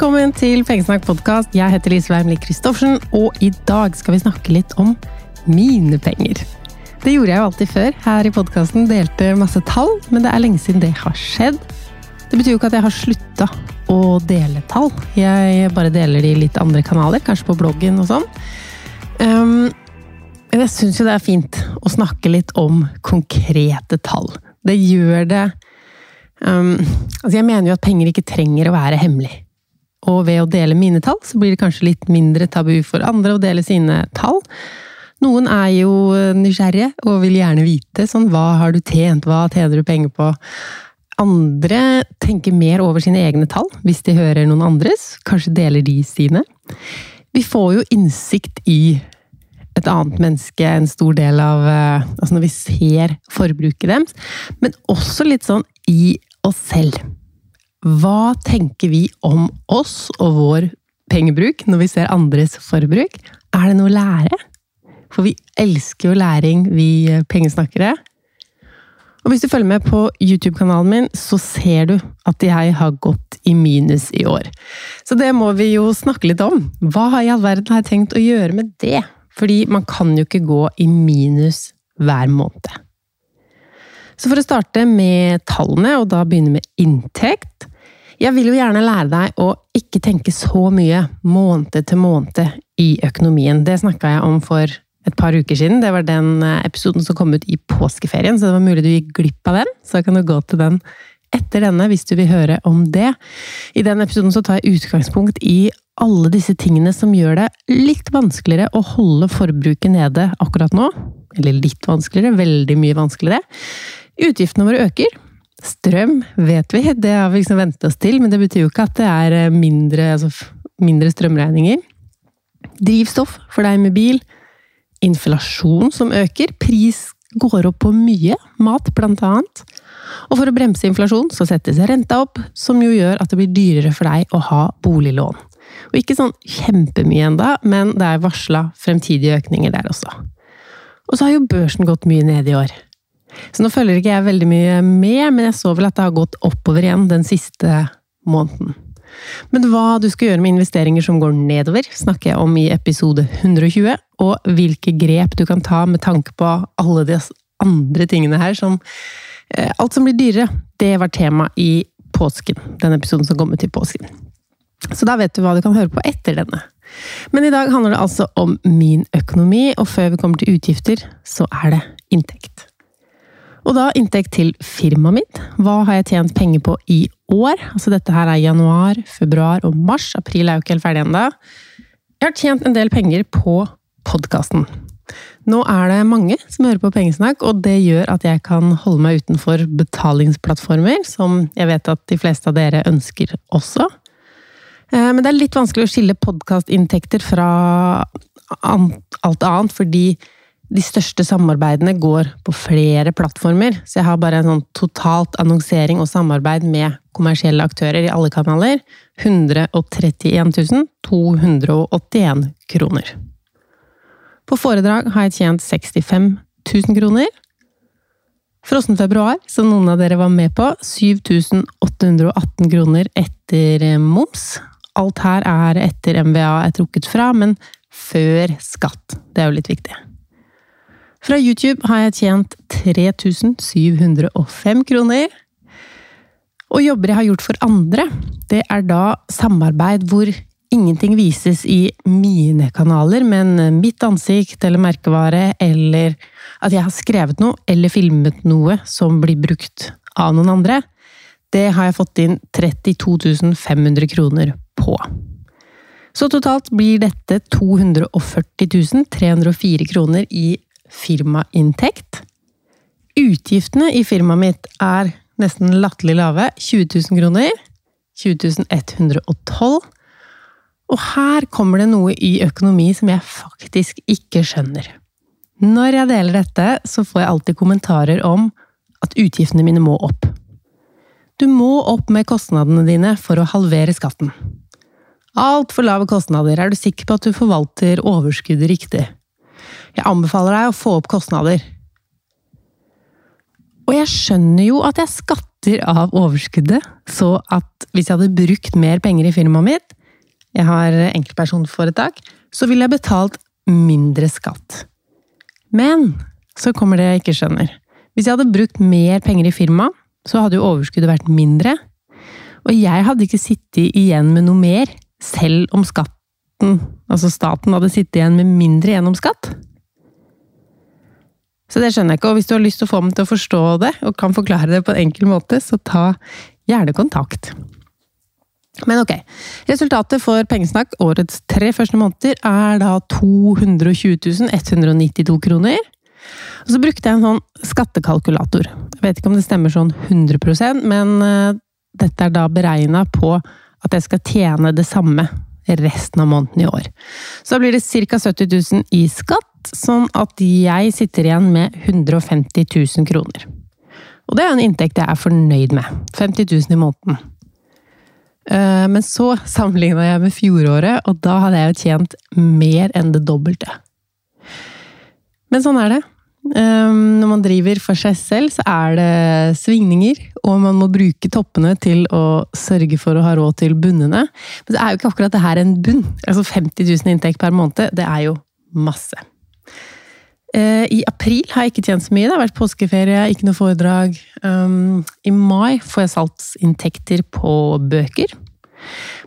Velkommen til Pengesnakk podkast. Jeg heter Lise Wermli Christoffersen, og i dag skal vi snakke litt om mine penger. Det gjorde jeg jo alltid før her i podkasten, delte masse tall, men det er lenge siden det har skjedd. Det betyr jo ikke at jeg har slutta å dele tall. Jeg bare deler de i litt andre kanaler, kanskje på bloggen og sånn. Um, jeg syns jo det er fint å snakke litt om konkrete tall. Det gjør det um, Altså, jeg mener jo at penger ikke trenger å være hemmelig. Og ved å dele mine tall, så blir det kanskje litt mindre tabu for andre å dele sine tall. Noen er jo nysgjerrige og vil gjerne vite sånn hva har du tjent, hva tjener du penger på? Andre tenker mer over sine egne tall hvis de hører noen andres, kanskje deler de sine. Vi får jo innsikt i et annet menneske en stor del av eh, Altså når vi ser forbruket deres, men også litt sånn i oss selv. Hva tenker vi om oss og vår pengebruk når vi ser andres forbruk? Er det noe å lære? For vi elsker jo læring, vi pengesnakkere. Og hvis du følger med på YouTube-kanalen min, så ser du at jeg har gått i minus i år. Så det må vi jo snakke litt om. Hva i all verden har jeg tenkt å gjøre med det? Fordi man kan jo ikke gå i minus hver måned. Så for å starte med tallene, og da begynne med inntekt Jeg vil jo gjerne lære deg å ikke tenke så mye måned til måned i økonomien. Det snakka jeg om for et par uker siden. Det var den episoden som kom ut i påskeferien, så det var mulig du gikk glipp av den. Så kan du gå til den etter denne hvis du vil høre om det. I den episoden så tar jeg utgangspunkt i alle disse tingene som gjør det litt vanskeligere å holde forbruket nede akkurat nå. Eller litt vanskeligere, veldig mye vanskeligere. Utgiftene våre øker. Strøm vet vi, det har vi liksom vent oss til, men det betyr jo ikke at det er mindre, altså mindre strømregninger. Drivstoff for deg med bil. Inflasjon som øker. Pris går opp på mye. Mat, blant annet. Og for å bremse inflasjon, så settes renta opp, som jo gjør at det blir dyrere for deg å ha boliglån. Og ikke sånn kjempemye enda, men det er varsla fremtidige økninger der også. Og så har jo børsen gått mye ned i år. Så nå følger ikke jeg veldig mye med, men jeg så vel at det har gått oppover igjen den siste måneden. Men hva du skal gjøre med investeringer som går nedover, snakker jeg om i episode 120, og hvilke grep du kan ta med tanke på alle de andre tingene her som Alt som blir dyrere, det var tema i påsken. Den episoden som kom ut i påsken. Så da vet du hva du kan høre på etter denne. Men i dag handler det altså om min økonomi, og før vi kommer til utgifter, så er det inntekt. Og da inntekt til firmaet mitt. Hva har jeg tjent penger på i år? Altså dette her er januar, februar og mars. April er jo ikke helt ferdig ennå. Jeg har tjent en del penger på podkasten. Nå er det mange som hører på Pengesnakk, og det gjør at jeg kan holde meg utenfor betalingsplattformer, som jeg vet at de fleste av dere ønsker også. Men det er litt vanskelig å skille podkastinntekter fra alt annet, fordi de største samarbeidene går på flere plattformer. Så jeg har bare en sånn totalt annonsering og samarbeid med kommersielle aktører i alle kanaler. 131 281 kroner. På foredrag har jeg tjent 65 000 kroner. Frossen februar, som noen av dere var med på, 7818 kroner etter moms. Alt her er etter MVA er trukket fra, men før skatt. Det er jo litt viktig. Fra YouTube har jeg tjent 3705 kroner. Og jobber jeg har gjort for andre, det er da samarbeid hvor ingenting vises i mine kanaler, men mitt ansikt eller merkevare, eller at jeg har skrevet noe eller filmet noe som blir brukt av noen andre, det har jeg fått inn 32 500 kroner på. Så totalt blir dette 240 304 kroner i firmainntekt. Utgiftene i firmaet mitt er nesten latterlig lave. 20 000 kroner. 20 112. Og her kommer det noe i økonomi som jeg faktisk ikke skjønner. Når jeg deler dette, så får jeg alltid kommentarer om at utgiftene mine må opp. Du må opp med kostnadene dine for å halvere skatten. Altfor lave kostnader. Er du sikker på at du forvalter overskuddet riktig? Jeg anbefaler deg å få opp kostnader. Og jeg skjønner jo at jeg skatter av overskuddet, så at hvis jeg hadde brukt mer penger i firmaet mitt, jeg har enkeltpersonforetak, så ville jeg betalt mindre skatt. Men så kommer det jeg ikke skjønner. Hvis jeg hadde brukt mer penger i firmaet, så hadde jo overskuddet vært mindre. Og jeg hadde ikke sittet igjen med noe mer, selv om skatten, altså staten, hadde sittet igjen med mindre gjennom skatt. Så det skjønner jeg ikke, og hvis du har lyst til å få dem til å forstå det, og kan forklare det på en enkel måte, så ta gjerne kontakt. Men ok, resultatet for Pengesnakk årets tre første måneder er da 220 192 kroner. Og så brukte jeg en sånn skattekalkulator. Jeg vet ikke om det stemmer sånn 100% men uh, dette er da beregna på at jeg skal tjene det samme resten av måneden i år. Så da blir det ca. 70 000 i skatt, sånn at jeg sitter igjen med 150 000 kroner. Og det er en inntekt jeg er fornøyd med. 50 000 i måneden. Eh, men så sammenligna jeg med fjoråret, og da hadde jeg jo tjent mer enn det dobbelte. Men sånn er det. Eh, når man driver for seg selv, så er det svingninger, og man må bruke toppene til å sørge for å ha råd til bunnene. Men det er jo ikke akkurat det her en bunn. Altså 50 000 inntekt per måned, det er jo masse. Eh, I april har jeg ikke tjent så mye. Det har vært påskeferie, ikke noe foredrag. Um, I mai får jeg salgsinntekter på bøker.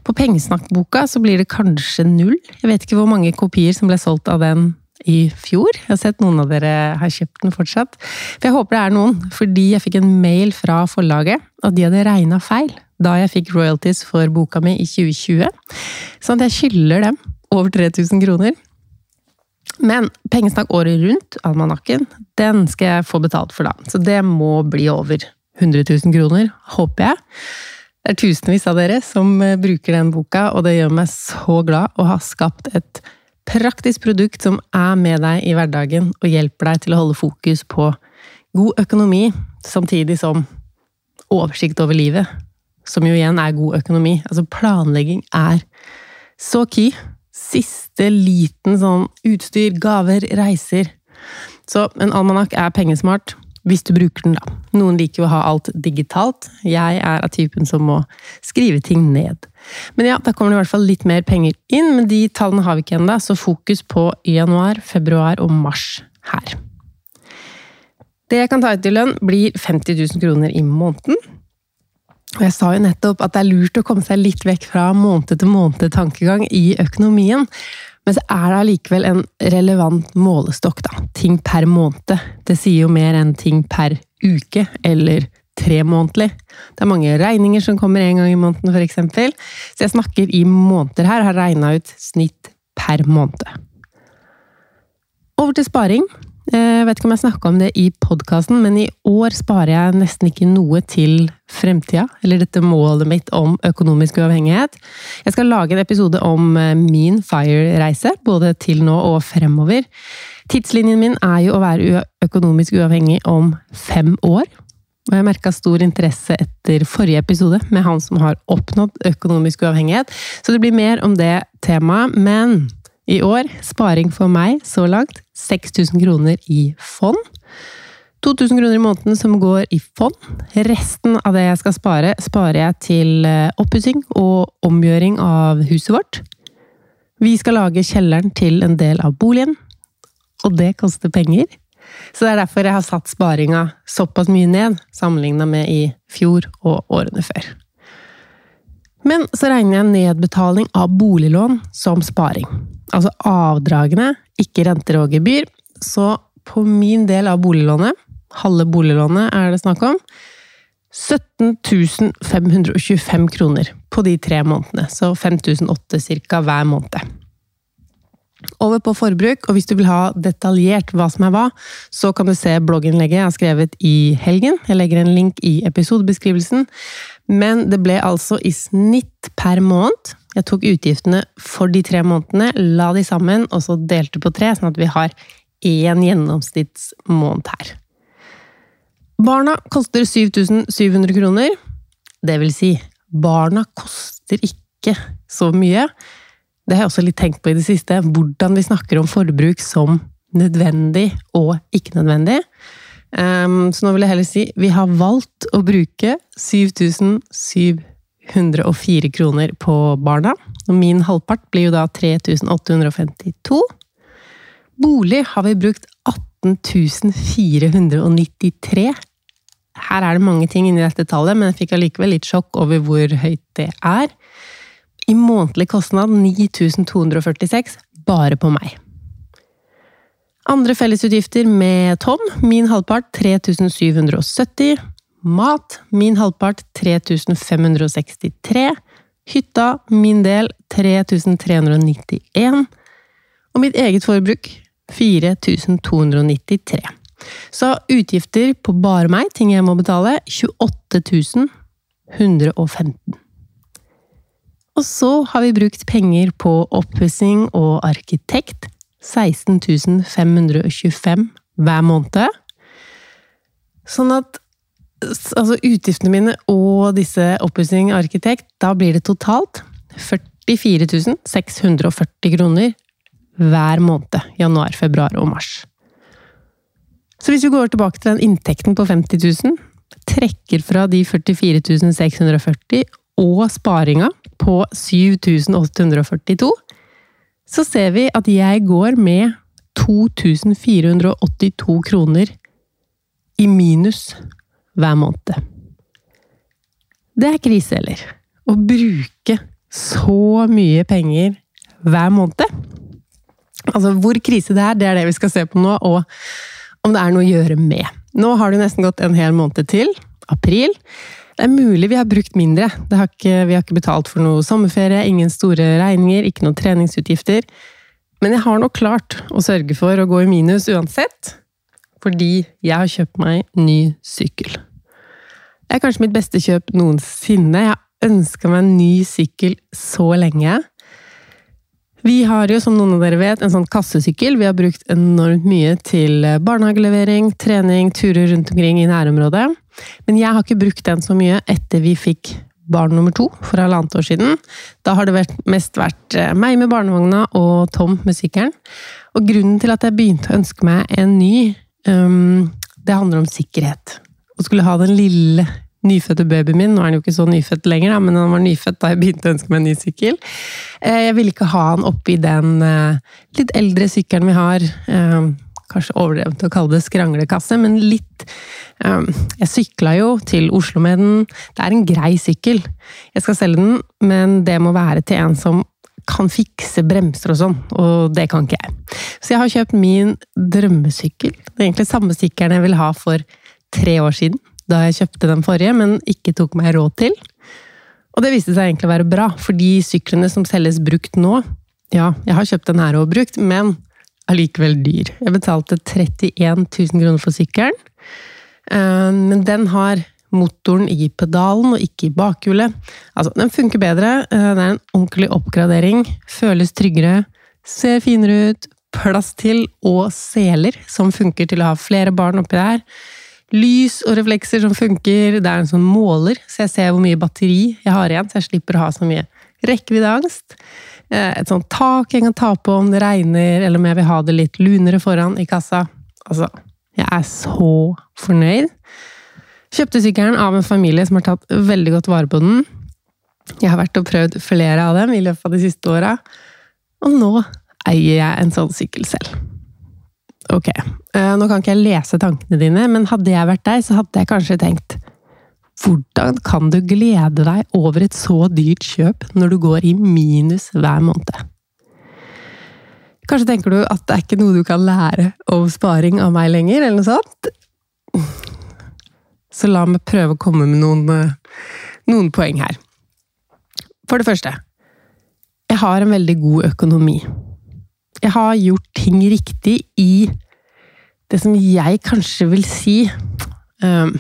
På Pengesnakkboka så blir det kanskje null. Jeg vet ikke hvor mange kopier som ble solgt av den i fjor. Jeg har sett noen av dere har kjøpt den fortsatt. For jeg håper det er noen, fordi jeg fikk en mail fra forlaget at de hadde regna feil da jeg fikk royalties for boka mi i 2020. Sånn at jeg skylder dem over 3000 kroner. Men pengesnakk året rundt, almanakken, den skal jeg få betalt for da. Så det må bli over 100 000 kroner, håper jeg. Det er tusenvis av dere som eh, bruker den boka, og det gjør meg så glad å ha skapt et praktisk produkt som er med deg i hverdagen og hjelper deg til å holde fokus på god økonomi, samtidig som oversikt over livet, som jo igjen er god økonomi. Altså planlegging er så key siste liten sånn utstyr, gaver, reiser. Så en almanakk er pengesmart. Hvis du bruker den, da. Noen liker jo å ha alt digitalt. Jeg er av typen som må skrive ting ned. Men ja, da kommer det i hvert fall litt mer penger inn, men de tallene har vi ikke ennå, så fokus på januar, februar og mars her. Det jeg kan ta ut i lønn, blir 50 000 kroner i måneden. Og jeg sa jo nettopp at det er lurt å komme seg litt vekk fra måned-til-måned-tankegang i økonomien. Men så er det allikevel en relevant målestokk, da. Ting per måned. Det sier jo mer enn ting per uke, eller tre månedlig. Det er mange regninger som kommer en gang i måneden, f.eks. Så jeg snakker i måneder her, har regna ut snitt per måned. Over til sparing. Jeg eh, vet ikke om jeg snakka om det i podkasten, men i år sparer jeg nesten ikke noe til fremtida, eller dette målet mitt om økonomisk uavhengighet. Jeg skal lage en episode om eh, min FIRE-reise, både til nå og fremover. Tidslinjen min er jo å være økonomisk uavhengig om fem år. Og jeg merka stor interesse etter forrige episode med han som har oppnådd økonomisk uavhengighet, så det blir mer om det temaet. Men i år, sparing for meg så langt, 6000 kroner i fond. 2000 kroner i måneden som går i fond. Resten av det jeg skal spare, sparer jeg til eh, oppussing og omgjøring av huset vårt. Vi skal lage kjelleren til en del av boligen, og det koster penger. Så det er derfor jeg har satt sparinga såpass mye ned, sammenligna med i fjor og årene før. Men så regner jeg nedbetaling av boliglån som sparing. Altså avdragene, ikke renter og gebyr. Så på min del av boliglånet, halve boliglånet er det snakk om, 17 525 kroner på de tre månedene. Så 5008 ca. hver måned. Over på forbruk, og hvis du vil ha detaljert hva som er hva, så kan du se blogginnlegget jeg har skrevet i helgen. Jeg legger en link i episodebeskrivelsen. Men det ble altså i snitt per måned. Jeg tok utgiftene for de tre månedene, la de sammen, og så delte på tre, sånn at vi har én gjennomsnittsmåned her. Barna koster 7700 kroner. Det vil si, barna koster ikke så mye. Det har jeg også litt tenkt på i det siste, hvordan vi snakker om forbruk som nødvendig og ikke nødvendig. Um, så nå vil jeg heller si vi har valgt å bruke 7704 kroner på barna. Og min halvpart blir jo da 3852. Bolig har vi brukt 18.493. Her er det mange ting inni dette tallet, men jeg fikk allikevel litt sjokk over hvor høyt det er. I månedlig kostnad 9246 bare på meg. Andre fellesutgifter med Tom, min halvpart 3770. Mat, min halvpart 3563. Hytta, min del 3391. Og mitt eget forbruk 4293. Så utgifter på bare meg, ting jeg må betale, 28 115. Og så har vi brukt penger på oppussing og arkitekt. 16 525 hver måned. Sånn at altså utgiftene mine og disse oppussing og arkitekt, da blir det totalt 44 640 kroner hver måned. Januar, februar og mars. Så hvis vi går tilbake til den inntekten på 50 000, trekker fra de 44 640 og sparinga på 7842, så ser vi at jeg går med 2482 kroner i minus hver måned. Det er krise, eller? Å bruke så mye penger hver måned. Altså, hvor krise det er, det er det vi skal se på nå, og om det er noe å gjøre med. Nå har det nesten gått en hel måned til. April. Det er mulig vi har brukt mindre. Har ikke, vi har ikke betalt for noe sommerferie, ingen store regninger, ikke noen treningsutgifter. Men jeg har nok klart å sørge for å gå i minus uansett, fordi jeg har kjøpt meg ny sykkel. Det er kanskje mitt beste kjøp noensinne. Jeg har ønska meg en ny sykkel så lenge. Vi har jo, som noen av dere vet, en sånn kassesykkel. Vi har brukt enormt mye til barnehagelevering, trening, turer rundt omkring i nærområdet. Men jeg har ikke brukt den så mye etter vi fikk barn nummer to for halvannet år siden. Da har det mest vært eh, meg med barnevogna og Tom med sykkelen. Og grunnen til at jeg begynte å ønske meg en ny, um, det handler om sikkerhet. Å skulle ha den lille nyfødte babyen min, nå er han jo ikke så nyfødt lenger, da, men han var nyfødt da jeg begynte å ønske meg en ny sykkel. Eh, jeg ville ikke ha han oppi den eh, litt eldre sykkelen vi har kanskje overdrevet å kalle det skranglekasse, men litt um, Jeg sykla jo til Oslo med den. Det er en grei sykkel. Jeg skal selge den, men det må være til en som kan fikse bremser og sånn, og det kan ikke jeg. Så jeg har kjøpt min drømmesykkel. Det er egentlig samme sykkelen jeg ville ha for tre år siden, da jeg kjøpte den forrige, men ikke tok meg råd til. Og det viste seg egentlig å være bra, for de syklene som selges brukt nå Ja, jeg har kjøpt den her og brukt, men allikevel dyr. Jeg betalte 31 000 kroner for sykkelen. Eh, men den har motoren i pedalen og ikke i bakhjulet. Altså, den funker bedre. Eh, det er en ordentlig oppgradering. Føles tryggere. Ser finere ut. Plass til og seler som funker til å ha flere barn oppi der. Lys og reflekser som funker. Det er en sånn måler, så jeg ser hvor mye batteri jeg har igjen, så jeg slipper å ha så mye rekkeviddeangst. Eh, et sånt tak jeg kan ta på om det regner, eller om jeg vil ha det litt lunere foran i kassa. Altså, jeg er så fornøyd. Kjøpte sykkelen av en familie som har tatt veldig godt vare på den. Jeg har vært og prøvd flere av dem i løpet av de siste åra, og nå eier jeg en sånn sykkel selv. Ok, eh, nå kan ikke jeg lese tankene dine, men hadde jeg vært deg, så hadde jeg kanskje tenkt hvordan kan du glede deg over et så dyrt kjøp når du går i minus hver måned? Kanskje tenker du at det er ikke noe du kan lære om sparing av meg lenger, eller noe sånt? Så la meg prøve å komme med noen, eh, noen poeng her. For det første, jeg har en veldig god økonomi. Jeg har gjort ting riktig i det som jeg kanskje vil si um,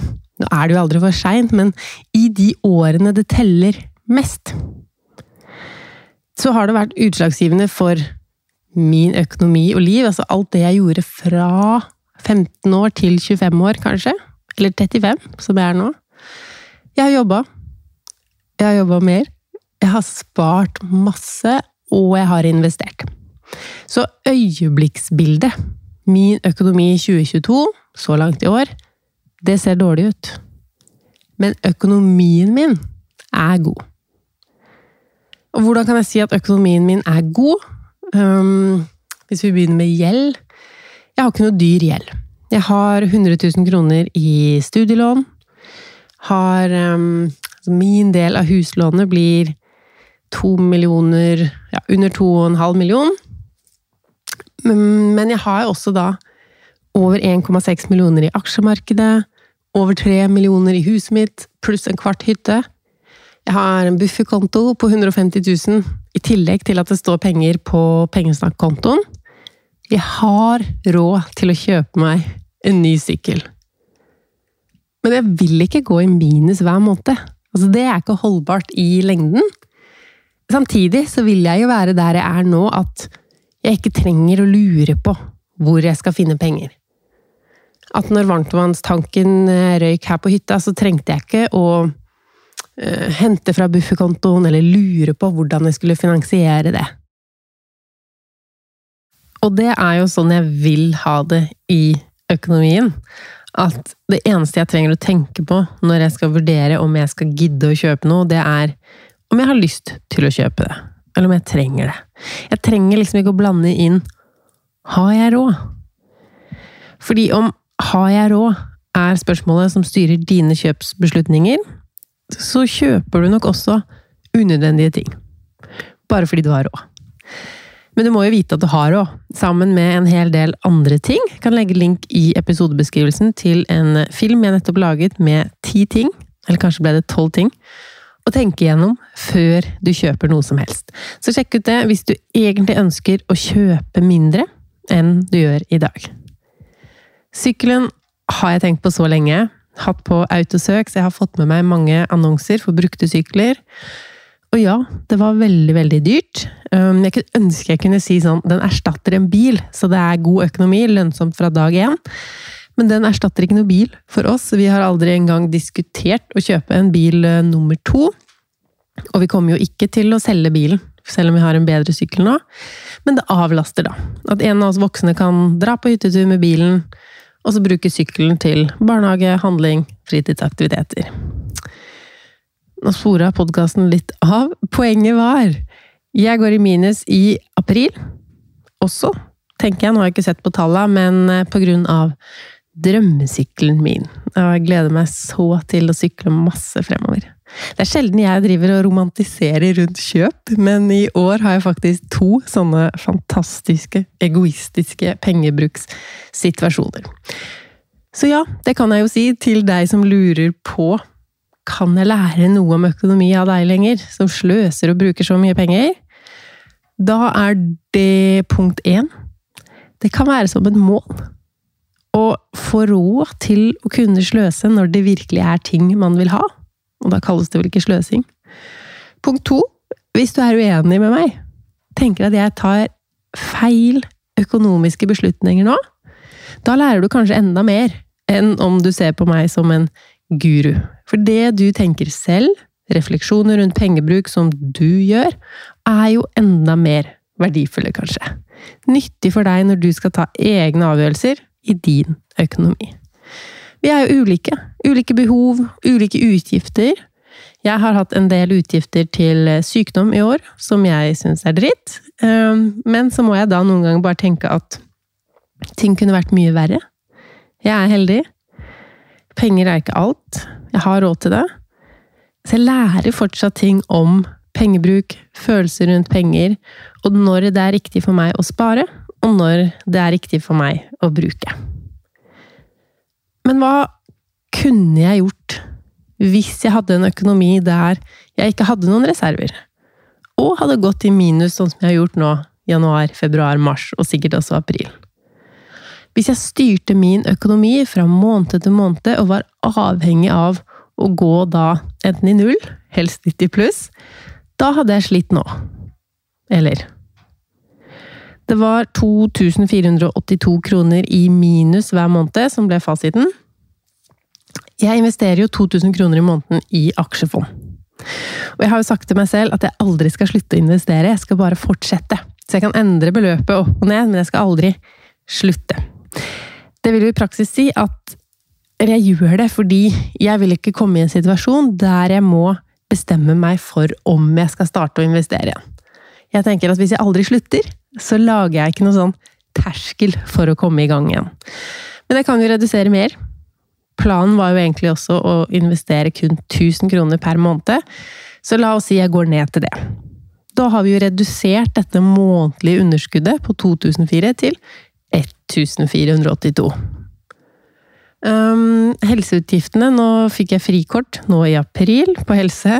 nå er det jo aldri for seint, men i de årene det teller mest, så har det vært utslagsgivende for min økonomi og liv. Altså alt det jeg gjorde fra 15 år til 25 år, kanskje. Eller 35, som jeg er nå. Jeg har jobba. Jeg har jobba mer. Jeg har spart masse, og jeg har investert. Så øyeblikksbildet, min økonomi i 2022, så langt i år, det ser dårlig ut. Men økonomien min er god. Og hvordan kan jeg si at økonomien min er god? Um, hvis vi begynner med gjeld Jeg har ikke noe dyr gjeld. Jeg har 100 000 kroner i studielån. Har um, Min del av huslånet blir to millioner Ja, under to og en halv million. Men jeg har også da over 1,6 millioner i aksjemarkedet. Over 3 millioner i huset mitt, pluss en kvart hytte. Jeg har en bufferkonto på 150 000, i tillegg til at det står penger på pengesnakkontoen. Jeg har råd til å kjøpe meg en ny sykkel. Men jeg vil ikke gå i minus hver måned. Altså, det er ikke holdbart i lengden. Samtidig så vil jeg jo være der jeg er nå, at jeg ikke trenger å lure på hvor jeg skal finne penger. At når varmtvannstanken eh, røyk her på hytta, så trengte jeg ikke å uh, hente fra bufferkontoen eller lure på hvordan jeg skulle finansiere det. Og det er jo sånn jeg vil ha det i økonomien. At det eneste jeg trenger å tenke på når jeg skal vurdere om jeg skal gidde å kjøpe noe, det er om jeg har lyst til å kjøpe det. Eller om jeg trenger det. Jeg trenger liksom ikke å blande inn Har jeg råd? Fordi om har jeg råd er spørsmålet som styrer dine kjøpsbeslutninger, så kjøper du nok også unødvendige ting. Bare fordi du har råd. Men du må jo vite at du har råd, sammen med en hel del andre ting. Jeg kan legge link i episodebeskrivelsen til en film jeg nettopp laget med ti ting, eller kanskje ble det tolv ting, å tenke gjennom før du kjøper noe som helst. Så sjekk ut det hvis du egentlig ønsker å kjøpe mindre enn du gjør i dag. Sykkelen har jeg tenkt på så lenge. Hatt på autosøk, så jeg har fått med meg mange annonser for brukte sykler. Og ja, det var veldig, veldig dyrt. Um, jeg kunne ønske jeg kunne si sånn den erstatter en bil, så det er god økonomi, lønnsomt fra dag én. Men den erstatter ikke noe bil for oss. Vi har aldri engang diskutert å kjøpe en bil uh, nummer to. Og vi kommer jo ikke til å selge bilen, selv om vi har en bedre sykkel nå. Men det avlaster, da. At en av oss voksne kan dra på hyttetur med bilen, og så bruke sykkelen til barnehage, handling, fritidsaktiviteter. Nå spora podkasten litt av. Poenget var jeg går i minus i april. Også, tenker jeg. Nå har jeg ikke sett på tallene, men eh, på grunn av drømmesykkelen min. Og jeg gleder meg så til å sykle masse fremover. Det er sjelden jeg driver og romantiserer rundt kjøp, men i år har jeg faktisk to sånne fantastiske, egoistiske pengebrukssituasjoner. Så ja, det kan jeg jo si til deg som lurer på kan jeg lære noe om økonomi av deg lenger, som sløser og bruker så mye penger? Da er det punkt én. Det kan være som et mål å få råd til å kunne sløse når det virkelig er ting man vil ha. Og da kalles det vel ikke sløsing. Punkt to. Hvis du er uenig med meg, tenker at jeg tar feil økonomiske beslutninger nå, da lærer du kanskje enda mer enn om du ser på meg som en guru. For det du tenker selv, refleksjoner rundt pengebruk som du gjør, er jo enda mer verdifulle, kanskje. Nyttig for deg når du skal ta egne avgjørelser i din økonomi. Vi er jo ulike. Ulike behov, ulike utgifter. Jeg har hatt en del utgifter til sykdom i år, som jeg syns er dritt. Ehm, men så må jeg da noen ganger bare tenke at ting kunne vært mye verre. Jeg er heldig. Penger er ikke alt. Jeg har råd til det. Så jeg lærer fortsatt ting om pengebruk, følelser rundt penger, og når det er riktig for meg å spare, og når det er riktig for meg å bruke. Men hva kunne jeg gjort hvis jeg hadde en økonomi der jeg ikke hadde noen reserver, og hadde gått i minus sånn som jeg har gjort nå, januar, februar, mars, og sikkert også april? Hvis jeg styrte min økonomi fra måned til måned og var avhengig av å gå da enten i null, helst 90 pluss, da hadde jeg slitt nå. Eller det var 2482 kroner i minus hver måned som ble fasiten. Jeg investerer jo 2000 kroner i måneden i aksjefond. Og jeg har jo sagt til meg selv at jeg aldri skal slutte å investere, jeg skal bare fortsette. Så jeg kan endre beløpet opp og ned, men jeg skal aldri slutte. Det vil jo i praksis si at jeg gjør det fordi jeg vil ikke komme i en situasjon der jeg må bestemme meg for om jeg skal starte å investere igjen. Jeg tenker at hvis jeg aldri slutter, så lager jeg ikke noe sånn terskel for å komme i gang igjen. Men jeg kan jo redusere mer. Planen var jo egentlig også å investere kun 1000 kroner per måned, så la oss si jeg går ned til det. Da har vi jo redusert dette månedlige underskuddet på 2004 til 1482. Um, helseutgiftene Nå fikk jeg frikort nå i april på helse,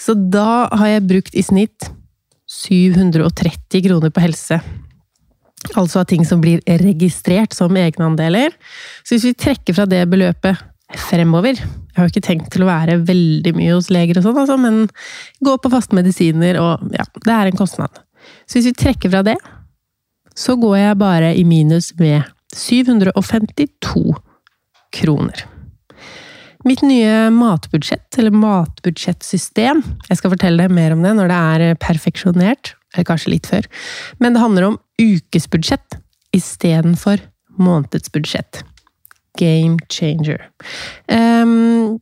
så da har jeg brukt i snitt 730 kroner på helse. Altså av ting som blir registrert som egenandeler. Så hvis vi trekker fra det beløpet fremover Jeg har jo ikke tenkt til å være veldig mye hos leger og sånn, altså, men gå på faste medisiner og Ja, det er en kostnad. Så hvis vi trekker fra det, så går jeg bare i minus med 752 kroner. Mitt nye matbudsjett, eller matbudsjettsystem Jeg skal fortelle deg mer om det når det er perfeksjonert, eller kanskje litt før. Men det handler om ukesbudsjett istedenfor månedsbudsjett. Game changer. Um,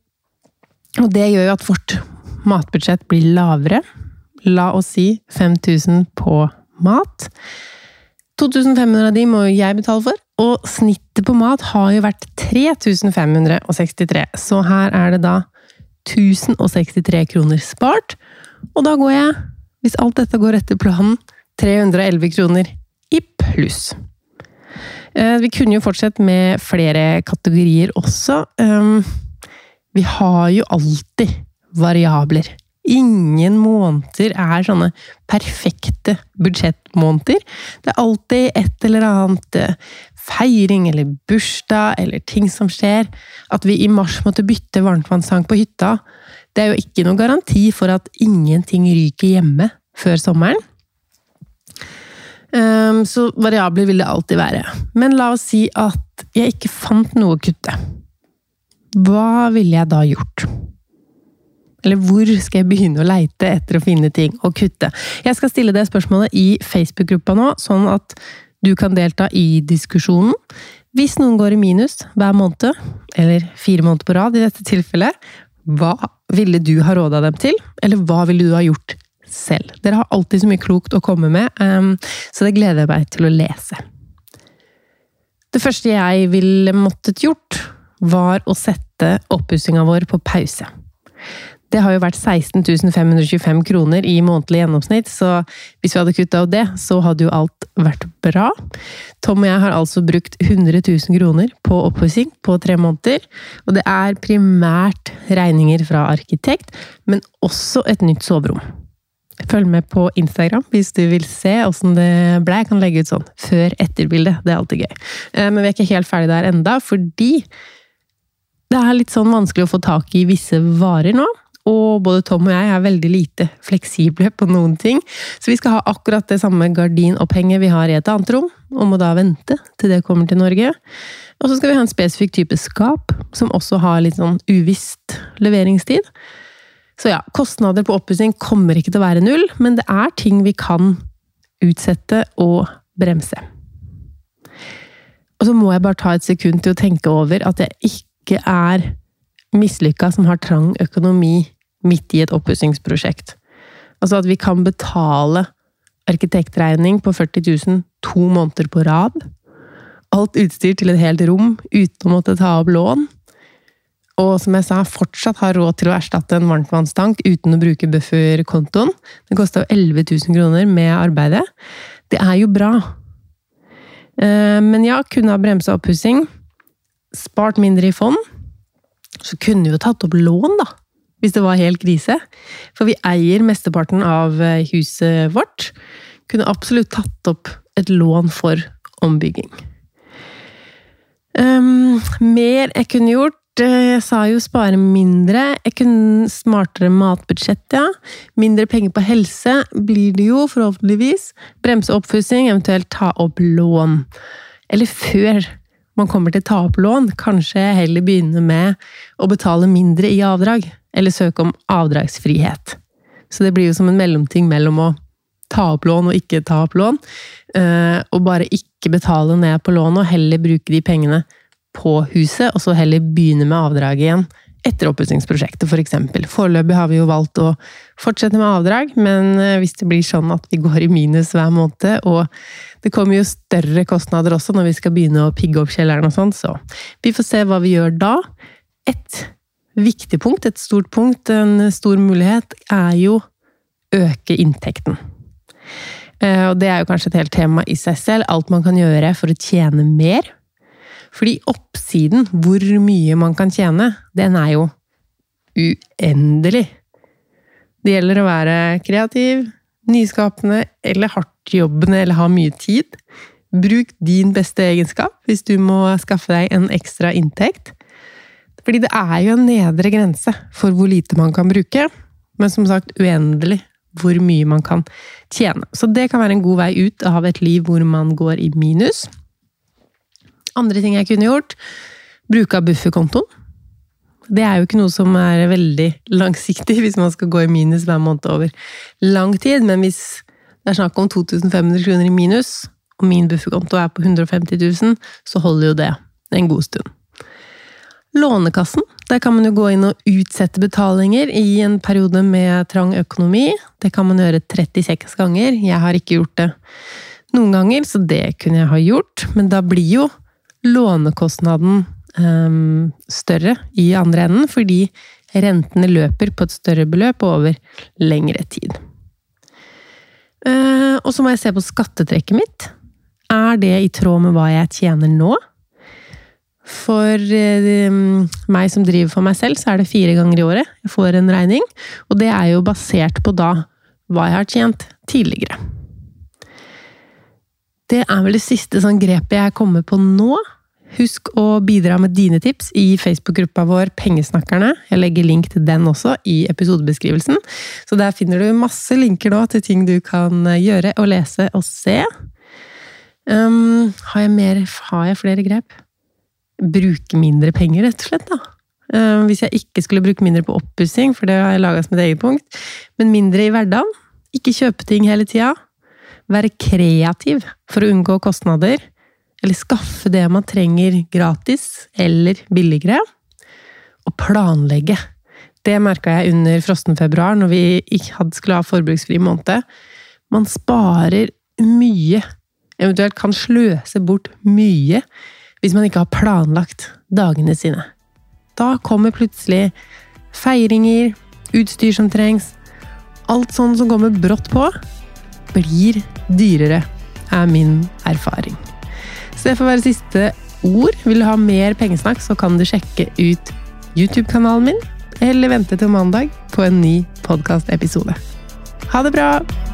og det gjør jo at vårt matbudsjett blir lavere. La oss si 5000 på mat. 2500 av de må jeg betale for, og snittet på mat har jo vært 3563. Så her er det da 1063 kroner spart. Og da går jeg, hvis alt dette går etter planen, 311 kroner i pluss. Eh, vi kunne jo fortsette med flere kategorier også. Ehm, vi har jo alltid variabler Ingen måneder er sånne perfekte budsjettmåneder. Det er alltid et eller annet eh, feiring eller bursdag eller ting som skjer. At vi i mars måtte bytte varmtvannstank på hytta, det er jo ikke noen garanti for at ingenting ryker hjemme før sommeren. Um, så variabler vil det alltid være. Men la oss si at jeg ikke fant noe å kutte. Hva ville jeg da gjort? Eller hvor skal jeg begynne å leite etter å finne ting å kutte? Jeg skal stille det spørsmålet i Facebook-gruppa nå, sånn at du kan delta i diskusjonen. Hvis noen går i minus hver måned, eller fire måneder på rad i dette tilfellet, hva ville du ha råda dem til, eller hva ville du ha gjort selv? Dere har alltid så mye klokt å komme med, ehm, så det gleder jeg meg til å lese. Det første jeg ville måttet gjort, var å sette oppussinga vår på pause. Det har jo vært 16 525 kroner i månedlig gjennomsnitt, så hvis vi hadde kutta av det, så hadde jo alt vært bra. Tom og jeg har altså brukt 100 000 kroner på oppussing på tre måneder. Og det er primært regninger fra arkitekt, men også et nytt soverom. Følg med på Instagram hvis du vil se åssen det ble. Jeg kan legge ut sånn før-etter-bilde. Det er alltid gøy. Eh, men vi er ikke helt ferdig der enda, fordi det er litt sånn vanskelig å få tak i visse varer nå. Og både Tom og jeg er veldig lite fleksible på noen ting. Så vi skal ha akkurat det samme gardinopphenget vi har i et annet rom, og må da vente til det kommer til Norge. Og så skal vi ha en spesifikk type skap, som også har litt sånn uvisst leveringstid. Så ja, kostnader på oppussing kommer ikke til å være null, men det er ting vi kan utsette og bremse. Og så må jeg bare ta et sekund til å tenke over at jeg ikke er mislykka som har trang økonomi midt i et oppussingsprosjekt. Altså at vi kan betale arkitektregning på 40 000 to måneder på rad. Alt utstyr til et helt rom uten å måtte ta opp lån. Og som jeg sa, fortsatt har råd til å erstatte en varmtvannstank uten å bruke bufferkontoen. Det kosta jo 11 000 kroner med arbeidet. Det er jo bra. Eh, men ja, kunne ha bremsa oppussing. Spart mindre i fond så kunne vi jo tatt opp lån, da. Hvis det var helt krise. For vi eier mesteparten av eh, huset vårt. Kunne absolutt tatt opp et lån for ombygging. Um, mer jeg kunne gjort eh, Jeg sa jo spare mindre. Jeg kunne smartere matbudsjett, ja. Mindre penger på helse blir det jo, forhåpentligvis. Bremse oppfussing, eventuelt ta opp lån. Eller før man kommer til å ta opp lån, kanskje heller begynne med å betale mindre i avdrag, eller søke om avdragsfrihet. Så det blir jo som en mellomting mellom å ta opp lån og ikke ta opp lån, eh, og bare ikke betale ned på lånet, og heller bruke de pengene på huset, og så heller begynne med avdraget igjen etter oppussingsprosjektet, f.eks. For Foreløpig har vi jo valgt å fortsette med avdrag, men eh, hvis det blir sånn at vi går i minus hver måned, og det kommer jo større kostnader også når vi skal begynne å pigge opp kjelleren og sånn, så vi får se hva vi gjør da. Et viktig punkt, et stort punkt, en stor mulighet, er jo øke inntekten. Eh, og det er jo kanskje et helt tema i seg selv, alt man kan gjøre for å tjene mer fordi oppsiden, hvor mye man kan tjene, den er jo uendelig. Det gjelder å være kreativ, nyskapende eller hardtjobbende eller ha mye tid. Bruk din beste egenskap hvis du må skaffe deg en ekstra inntekt. Fordi det er jo en nedre grense for hvor lite man kan bruke, men som sagt uendelig hvor mye man kan tjene. Så det kan være en god vei ut av et liv hvor man går i minus. Andre ting jeg kunne gjort bruke av bufferkontoen. Det er jo ikke noe som er veldig langsiktig hvis man skal gå i minus hver måned over lang tid, men hvis det er snakk om 2500 kroner i minus, og min bufferkonto er på 150 000, så holder jo det en god stund. Lånekassen. Der kan man jo gå inn og utsette betalinger i en periode med trang økonomi. Det kan man gjøre 36 ganger. Jeg har ikke gjort det noen ganger, så det kunne jeg ha gjort. Men da blir jo lånekostnaden um, større i andre enden, fordi rentene løper på et større beløp over lengre tid. Uh, og så må jeg se på skattetrekket mitt. Er det i tråd med hva jeg tjener nå? For uh, meg som driver for meg selv, så er det fire ganger i året jeg får en regning. Og det er jo basert på da hva jeg har tjent tidligere. Det er vel det siste sånn grepet jeg kommer på nå. Husk å bidra med dine tips i Facebook-gruppa vår Pengesnakkerne. Jeg legger link til den også i episodebeskrivelsen. Så der finner du masse linker nå til ting du kan gjøre og lese og se. Um, har, jeg mer, har jeg flere grep? Bruke mindre penger, rett og slett, da. Um, hvis jeg ikke skulle bruke mindre på oppussing, for det har jeg laga som et eget punkt, men mindre i hverdagen. Ikke kjøpe ting hele tida. Være kreativ for å unngå kostnader. Eller skaffe det man trenger gratis eller billigere. Og planlegge. Det merka jeg under frosten februar, når vi ikke skulle ha forbruksfri måned. Man sparer mye. Eventuelt kan sløse bort mye hvis man ikke har planlagt dagene sine. Da kommer plutselig feiringer, utstyr som trengs, alt sånn som kommer brått på, blir dyrere, er min erfaring. Så det får være siste ord. Vil du ha mer pengesnakk, så kan du sjekke ut YouTube-kanalen min, eller vente til mandag på en ny podkastepisode. Ha det bra!